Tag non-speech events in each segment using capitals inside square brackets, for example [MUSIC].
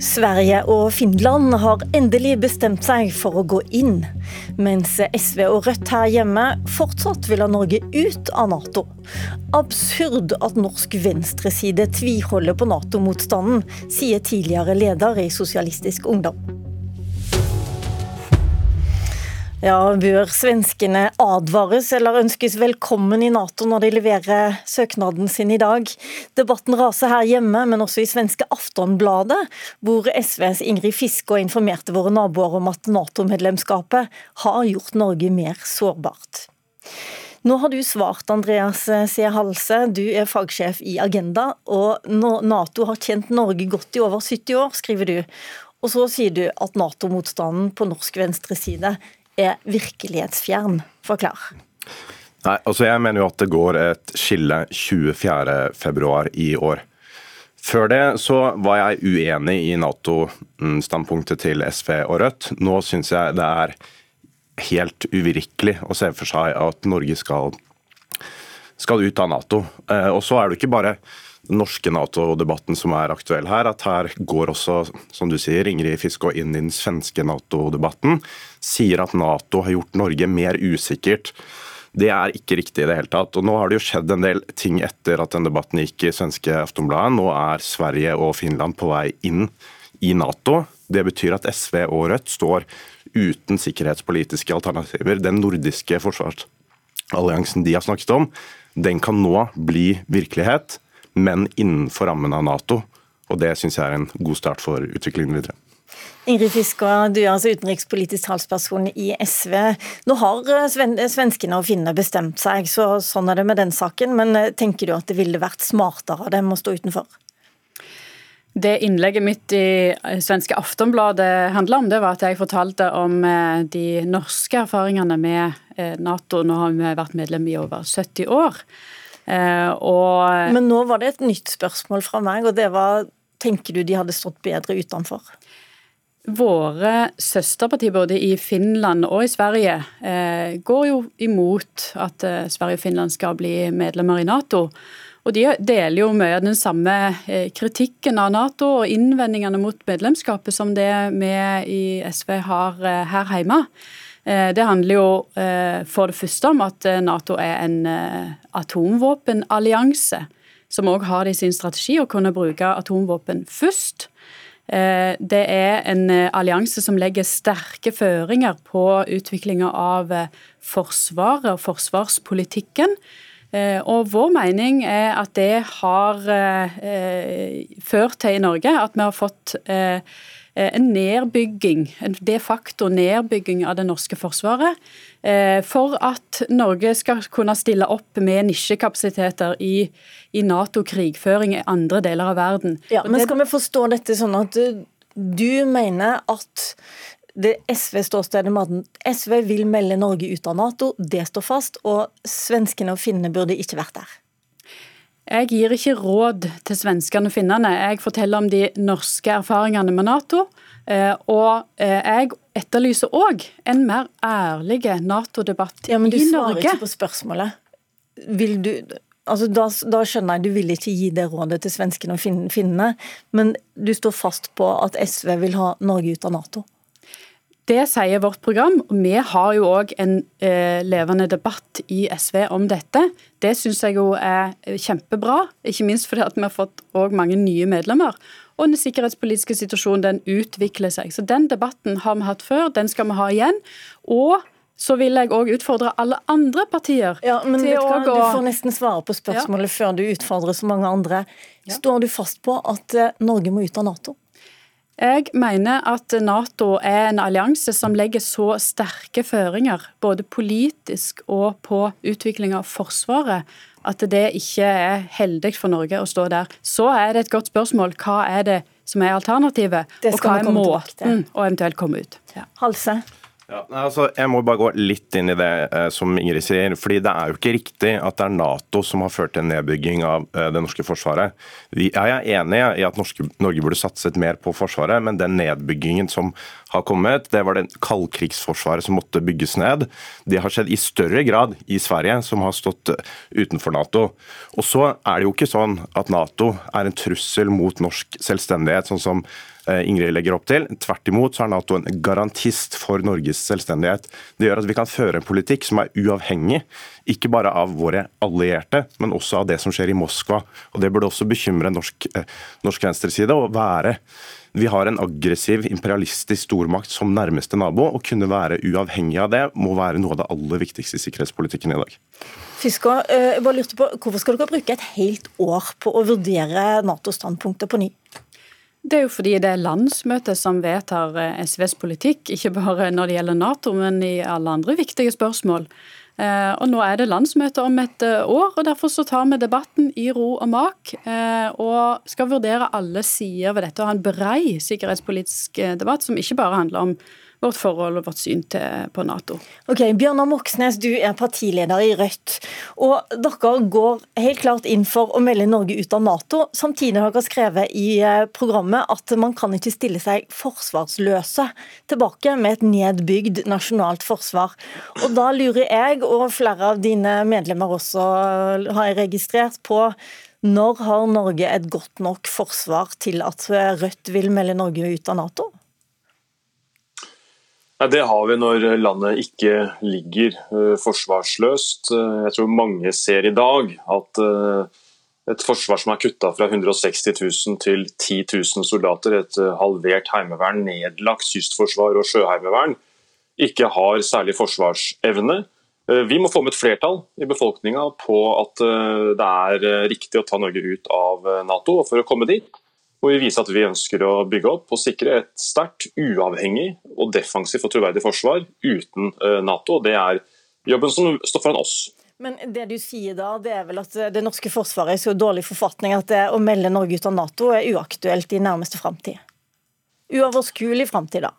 Sverige og Finland har endelig bestemt seg for å gå inn, mens SV og Rødt her hjemme fortsatt vil ha Norge ut av Nato. Absurd at norsk venstreside tviholder på Nato-motstanden, sier tidligere leder i Sosialistisk Ungdom. Ja, Bør svenskene advares eller ønskes velkommen i Nato når de leverer søknaden sin i dag? Debatten raser her hjemme, men også i svenske Aftonbladet, hvor SVs Ingrid Fiskå informerte våre naboer om at Nato-medlemskapet har gjort Norge mer sårbart. Nå har du svart, Andreas C. Halse. Du er fagsjef i Agenda, og Nato har tjent Norge godt i over 70 år, skriver du. Og så sier du at Nato-motstanden på norsk venstreside er virkelighetsfjern. Forklar. Nei, altså Jeg mener jo at det går et skille 24.2 i år. Før det så var jeg uenig i Nato-standpunktet til SV og Rødt. Nå syns jeg det er helt uvirkelig å se for seg at Norge skal, skal ut av Nato. Eh, og så er det ikke bare den norske Nato-debatten som er aktuell her. At her går også, som du sier, Ingrid Fiskå inn i den svenske Nato-debatten. Sier at Nato har gjort Norge mer usikkert. Det er ikke riktig i det hele tatt. Og Nå har det jo skjedd en del ting etter at den debatten gikk i svenske Aftonbladet. Nå er Sverige og Finland på vei inn i Nato. Det betyr at SV og Rødt står uten sikkerhetspolitiske alternativer. Den nordiske forsvarsalliansen de har snakket om, den kan nå bli virkelighet men innenfor rammen av Nato. Og Det syns jeg er en god start for utviklingen videre. Ingrid Fiskå, du er altså utenrikspolitisk talsperson i SV. Nå har eh, svenskene og finnene bestemt seg, så sånn er det med den saken. Men eh, tenker du at det ville vært smartere av dem å stå utenfor? Det innlegget mitt i eh, svenske Aftonbladet handla om, det var at jeg fortalte om de norske erfaringene med Nato. Nå har vi vært medlem i over 70 år. Eh, og, Men nå var det et nytt spørsmål fra meg, og det var tenker du de hadde stått bedre utenfor? Våre søsterpartier både i Finland og i Sverige eh, går jo imot at eh, Sverige og Finland skal bli medlemmer i Nato. Og De deler jo mye av den samme eh, kritikken av Nato og innvendingene mot medlemskapet som det vi i SV har eh, her hjemme. Eh, det handler jo for det første om at Nato er en atomvåpenallianse, som òg har det i sin strategi å kunne bruke atomvåpen først. Det er en allianse som legger sterke føringer på utviklinga av Forsvaret og forsvarspolitikken. Og Vår mening er at det har ført til i Norge at vi har fått Eh, en nedbygging, en de facto nedbygging av det norske forsvaret. Eh, for at Norge skal kunne stille opp med nisjekapasiteter i, i Nato-krigføring i andre deler av verden. Ja, men Skal vi forstå dette sånn at du mener at det SV-ståstedet med at SV vil melde Norge ut av Nato, det står fast, og svenskene og finnene burde ikke vært der? Jeg gir ikke råd til svenskene og finnene. Jeg forteller om de norske erfaringene med Nato. Eh, og eh, jeg etterlyser òg en mer ærlig Nato-debatt i Norge. Ja, Men du svarer ikke på spørsmålet. Vil du Altså, da, da, skjønner jeg du vil ikke gi det rådet til svenskene og finnene, men du står fast på at SV vil ha Norge ut av Nato? Det sier vårt program. og Vi har jo òg en eh, levende debatt i SV om dette. Det syns jeg jo er kjempebra, ikke minst fordi at vi har fått òg mange nye medlemmer. Og den sikkerhetspolitiske situasjonen den utvikler seg. Så Den debatten har vi hatt før, den skal vi ha igjen. Og så vil jeg òg utfordre alle andre partier. Ja, men til å gå... Du får nesten svare på spørsmålet ja. før du utfordrer så mange andre. Står du fast på at eh, Norge må ut av Nato? Jeg mener at Nato er en allianse som legger så sterke føringer, både politisk og på utvikling av Forsvaret, at det ikke er heldig for Norge å stå der. Så er det et godt spørsmål hva er det som er alternativet, og hva er måten å eventuelt komme ut. Ja. Halse? Ja, altså, jeg må bare gå litt inn i det eh, som Ingrid sier. fordi Det er jo ikke riktig at det er Nato som har ført til en nedbygging av eh, det norske forsvaret. Vi, jeg er enig i at norske, Norge burde satset mer på Forsvaret, men den nedbyggingen som har kommet, det var det kaldkrigsforsvaret som måtte bygges ned. Det har skjedd i større grad i Sverige, som har stått eh, utenfor Nato. Og så er det jo ikke sånn at Nato er en trussel mot norsk selvstendighet, sånn som Eh, Ingrid legger opp til. Tvert imot så er Nato en garantist for Norges selvstendighet. Det gjør at vi kan føre en politikk som er uavhengig, ikke bare av våre allierte, men også av det som skjer i Moskva. Og Det burde også bekymre norsk, eh, norsk venstreside å være. Vi har en aggressiv imperialistisk stormakt som nærmeste nabo. Å kunne være uavhengig av det må være noe av det aller viktigste i sikkerhetspolitikken i dag. Fisker, eh, jeg bare lurte på, Hvorfor skal dere bruke et helt år på å vurdere Nato-standpunktet på ny? Det er jo fordi det er landsmøtet som vedtar eh, SVs politikk, ikke bare når det gjelder Nato, men i alle andre viktige spørsmål. Eh, og Nå er det landsmøte om et eh, år, og derfor så tar vi debatten i ro og mak. Og skal vurdere alle sider ved dette og ha en brei sikkerhetspolitisk debatt som ikke bare handler om vårt forhold og vårt syn til, på Nato. Ok, Bjørnar Moxnes, du er partileder i Rødt. og Dere går helt klart inn for å melde Norge ut av Nato. Samtidig har dere skrevet i eh, programmet at man kan ikke stille seg forsvarsløse tilbake med et nedbygd nasjonalt forsvar. Og Da lurer jeg, og flere av dine medlemmer også har jeg registrert, på når har Norge et godt nok forsvar til at Rødt vil melde Norge ut av Nato? Det har vi når landet ikke ligger eh, forsvarsløst. Eh, jeg tror mange ser i dag at eh, et forsvar som er kutta fra 160 000 til 10 000 soldater, et halvert heimevern, nedlagt kystforsvar og sjøheimevern, ikke har særlig forsvarsevne. Vi må få med et flertall i befolkninga på at det er riktig å ta Norge ut av Nato. og For å komme dit hvor vi viser at vi ønsker å bygge opp og sikre et sterkt, uavhengig og defensivt og troverdig forsvar uten eh, Nato. Det er jobben som står foran oss. Men det du sier da, det er vel at det norske forsvaret er så dårlig forfatning at det å melde Norge ut av Nato er uaktuelt i nærmeste framtid? Uoverskuelig framtid, da?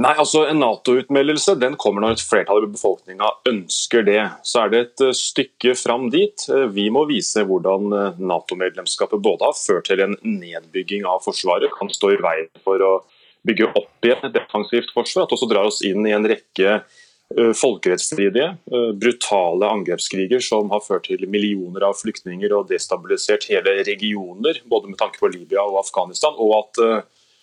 Nei, altså En Nato-utmeldelse den kommer når et flertall i befolkninga ønsker det. Så er det et eh, stykke fram dit. Eh, vi må vise hvordan eh, Nato-medlemskapet både har ført til en nedbygging av Forsvaret, kan stå i veien for å bygge opp igjen et defensivt forsvar, at også drar oss inn i en rekke folkerettsstridige, brutale angrepskriger som har ført til millioner av flyktninger og destabilisert hele regioner, både med tanke på Libya og Afghanistan. og at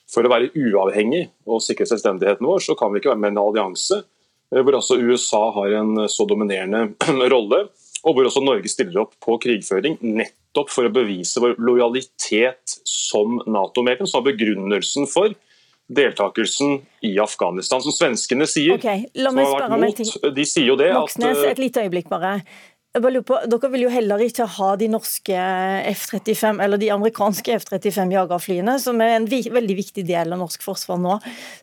for å være uavhengig og sikre selvstendigheten vår, så kan vi ikke være med i en allianse eh, hvor også USA har en så dominerende [CLEARS THROAT] rolle, og hvor også Norge stiller opp på krigføring, nettopp for å bevise vår lojalitet som Nato-medlem, som er begrunnelsen for deltakelsen i Afghanistan. Som svenskene sier, okay, som har vært mot, de sier jo det Moxnes, at et lite øyeblikk bare. På, dere vil jo heller ikke ha de norske F-35 eller de amerikanske F-35-jagerflyene, som er en veldig viktig del av norsk forsvar nå.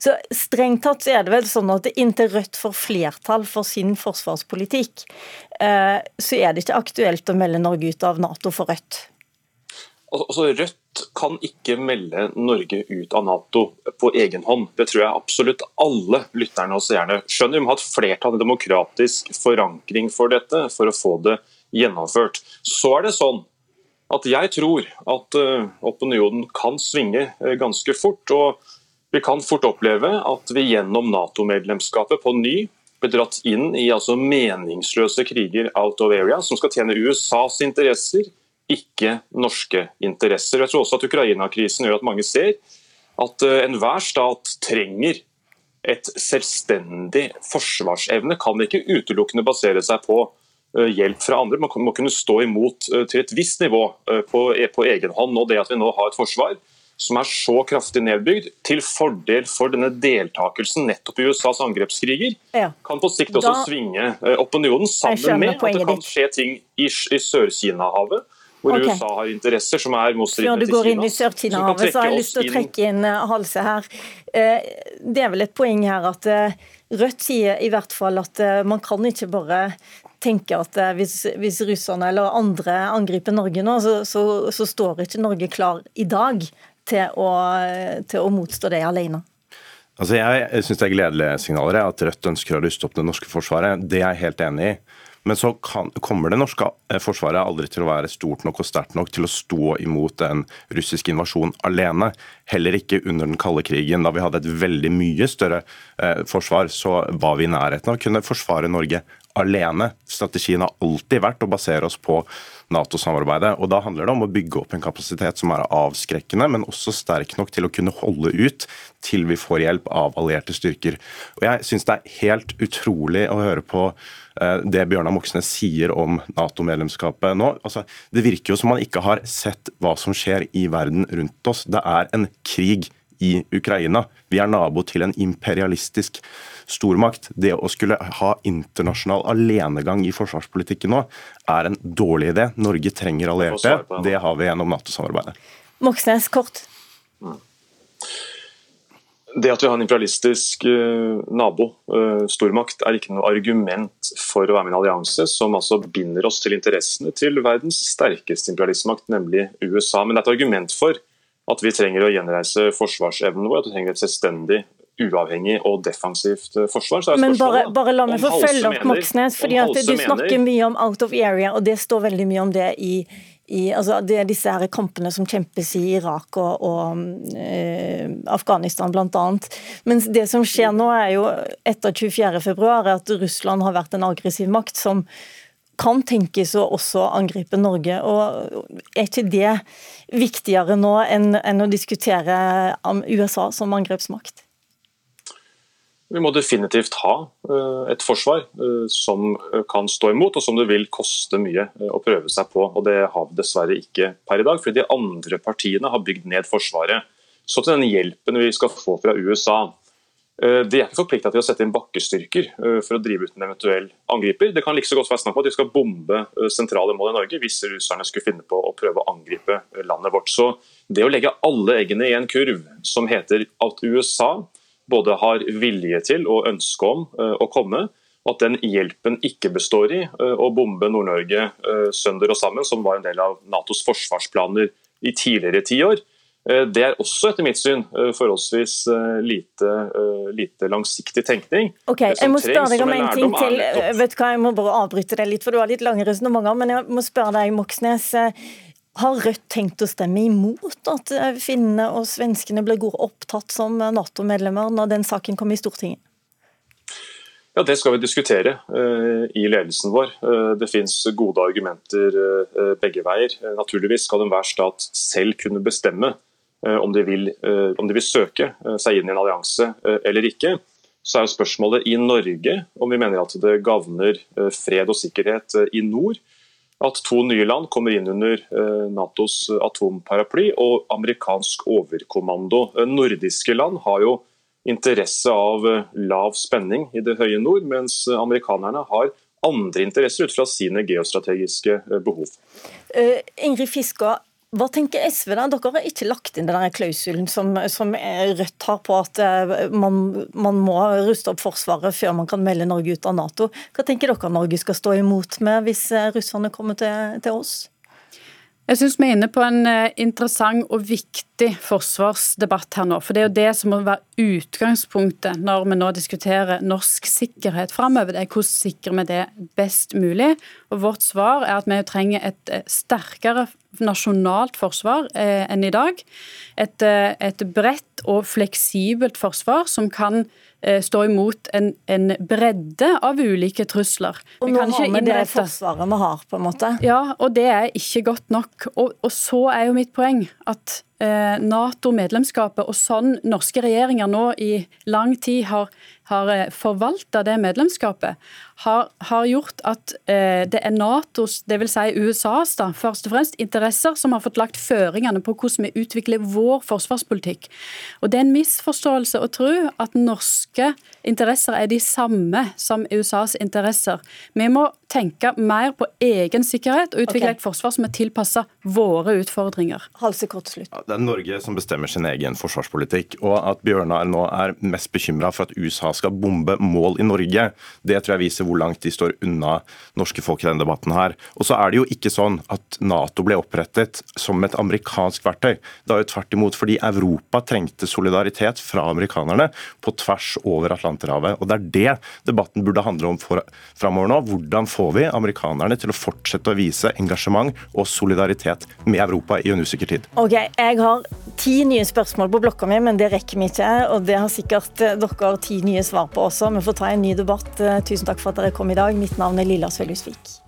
Så Strengt tatt så er det vel sånn at inntil Rødt får flertall for sin forsvarspolitikk, eh, så er det ikke aktuelt å melde Norge ut av Nato for Rødt. Altså, Rødt kan ikke melde Norge ut av Nato på egen hånd. Det tror jeg absolutt alle lytterne og seerne skjønner. Vi må ha et flertall, en demokratisk forankring for dette for å få det gjennomført. Så er det sånn at jeg tror at eh, opinionen kan svinge eh, ganske fort. og Vi kan fort oppleve at vi gjennom Nato-medlemskapet på ny blir dratt inn i altså meningsløse kriger out of area som skal tjene USAs interesser ikke norske interesser. Jeg tror også at Ukraina-krisen gjør at mange ser at eh, enhver stat trenger et selvstendig forsvarsevne. Kan ikke utelukkende basere seg på eh, hjelp fra andre. Man må kunne stå imot eh, til et visst nivå på, på egen hånd. Og det at vi nå har et forsvar som er så kraftig nedbygd, til fordel for denne deltakelsen nettopp i USAs angrepskriger, ja. kan på sikt også da... svinge opinionen, sammen med at det kan skje ting i, i Sør-Kina-havet hvor okay. USA har interesser som er motstridende til Kina. Før du går inn i Sør-Kina-havet, så har jeg lyst til å trekke inn eh, Halse her. Eh, det er vel et poeng her at eh, Rødt sier i hvert fall at man kan ikke bare tenke at hvis, hvis russerne eller andre angriper Norge nå, så, så, så, står ikke Norge klar i dag til å, til å motstå det alene. Altså jeg syns det er gledelige signaler at Rødt ønsker å ruste opp det norske forsvaret. Det er jeg helt enig i. Men så kan, kommer det norske eh, forsvaret aldri til å være stort nok og sterkt nok til å stå imot en russisk invasjon alene. Heller ikke under den kalde krigen, da vi hadde et veldig mye større eh, forsvar. Så var vi i nærheten av å kunne forsvare Norge alene. Strategien har alltid vært å basere oss på Nato-samarbeidet. og Da handler det om å bygge opp en kapasitet som er avskrekkende, men også sterk nok til å kunne holde ut til vi får hjelp av allierte styrker. Og Jeg syns det er helt utrolig å høre på eh, det Bjørnar Moxnes sier om Nato-medlemskapet nå. Altså, det virker jo som man ikke har sett hva som skjer i verden rundt oss. Det er en krig i Ukraina. Vi er nabo til en imperialistisk stormakt. Det å skulle ha internasjonal alenegang i forsvarspolitikken nå, er en dårlig idé. Norge trenger allierte. Det har vi gjennom Nato-samarbeidet. Moxnes, kort. Det at vi har en imperialistisk uh, nabo, uh, stormakt, er ikke noe argument for å være med i en allianse som altså binder oss til interessene til verdens sterkeste imperialistmakt, nemlig USA. Men det er et argument for at vi trenger å gjenreise forsvarsevnen vår, at vi trenger et selvstendig uavhengig og defensivt eh, forsvar. Men bare, bare, la meg få følge opp Moxnes, fordi at du snakker mener, mye om out of area, og det står veldig mye om det i, i altså det er disse her kampene som kjempes i Irak og, og eh, Afghanistan bl.a. Mens det som skjer nå, er jo etter 24.2 at Russland har vært en aggressiv makt som kan tenkes å også angripe Norge. og Er ikke det viktigere nå enn, enn å diskutere USA som angrepsmakt? Vi må definitivt ha eh, et forsvar eh, som kan stå imot, og som det vil koste mye eh, å prøve seg på. og Det har vi dessverre ikke per i dag, fordi de andre partiene har bygd ned Forsvaret. Så til den hjelpen vi skal få fra USA. De er ikke forplikta til å sette inn bakkestyrker for å drive ut en eventuell angriper. Det kan like så godt være snakk om at de skal bombe sentrale mål i Norge hvis russerne skulle finne på å prøve å angripe landet vårt. Så det å legge alle eggene i en kurv som heter at USA både har vilje til og ønske om eh, å komme. Og at den hjelpen ikke består i eh, å bombe Nord-Norge eh, sønder og sammen, som var en del av Natos forsvarsplaner i tidligere tiår. Det er også etter mitt syn forholdsvis lite, lite langsiktig tenkning. Ok, Jeg må spørre deg om en ting til. Vet du hva, Jeg må bare avbryte deg litt, for du har litt lange resonnementer. Men jeg må spørre deg, Moxnes. Har Rødt tenkt å stemme imot at eh, finnene og svenskene ble opptatt som Nato-medlemmer når den saken kom i Stortinget? Ja, Det skal vi diskutere uh, i ledelsen vår. Uh, det finnes gode argumenter uh, begge veier. naturligvis skal enhver stat selv kunne bestemme om de, vil, om, de vil, søke seg inn i en allianse eller ikke. Så er jo spørsmålet i Norge om vi mener at det gagner fred og sikkerhet i nord at to nye land kommer inn under eh, Natos atomparaply og amerikansk overkommando. Eh, nordiske land har jo interesse av eh, lav spenning i det høye nord, mens amerikanerne har andre interesser ut fra sine geostrategiske behov. Ingrid Fisker, hva tenker SV da? Dere har ikke lagt inn den klausulen som, som, Rødt har på at eh, man, man, må ruste opp Forsvaret før man kan melde Norge ut av Nato. Hva tenker dere Norge skal stå imot med hvis eh, russerne kommer til, til oss? Jeg syns vi er inne på en eh, interessant og viktig forsvarsdebatt her nå. For det er jo det som må være utgangspunktet når vi nå diskuterer norsk sikkerhet framover. Det er hvordan sikrer vi det best mulig. Og vårt svar er at vi trenger et sterkere nasjonalt forsvar eh, enn i dag. Et, eh, et bredt og fleksibelt forsvar som kan eh, stå imot en, en, bredde av ulike trusler. Og nå har vi det forsvaret vi har, på en måte. Ja, og det er ikke godt nok. Og, og så er jo mitt poeng at eh, Nato-medlemskapet og sånn norske regjeringer nå i lang tid har har eh, forvalta det medlemskapet, har, har gjort at eh, det er Natos, dvs. Si USAs da, først og fremst, interesser som har fått lagt føringene på hvordan vi utvikler vår forsvarspolitikk. Og Det er en misforståelse å tro at norske interesser er de samme som USAs interesser. Vi må tenke mer på egen sikkerhet og utvikle okay. et forsvar som er tilpassa våre utfordringer. Halse kort slutt. det er Norge som bestemmer sin egen forsvarspolitikk. Og at Bjørnar nå er mest bekymra for at USA skal bombe mål i Norge, det tror jeg viser hvor langt de står unna norske folk i denne debatten her. Og så er det jo ikke sånn at Nato ble opprettet som et amerikansk verktøy. Det er jo tvert imot fordi Europa trengte solidaritet fra amerikanerne på tvers over Atlanterhavet. Og det er det debatten burde handle om framover nå. Hvordan får vi amerikanerne til å fortsette å vise engasjement og solidaritet med Europa i en usikker tid? Ok, Jeg har ti nye spørsmål på blokka mi, men det rekker vi ikke. Og det har sikkert eh, dere ti nye svar på også. Vi får ta en ny debatt. Eh, tusen takk for at dere kom i dag. Mitt navn er Lilla Sølhusvik.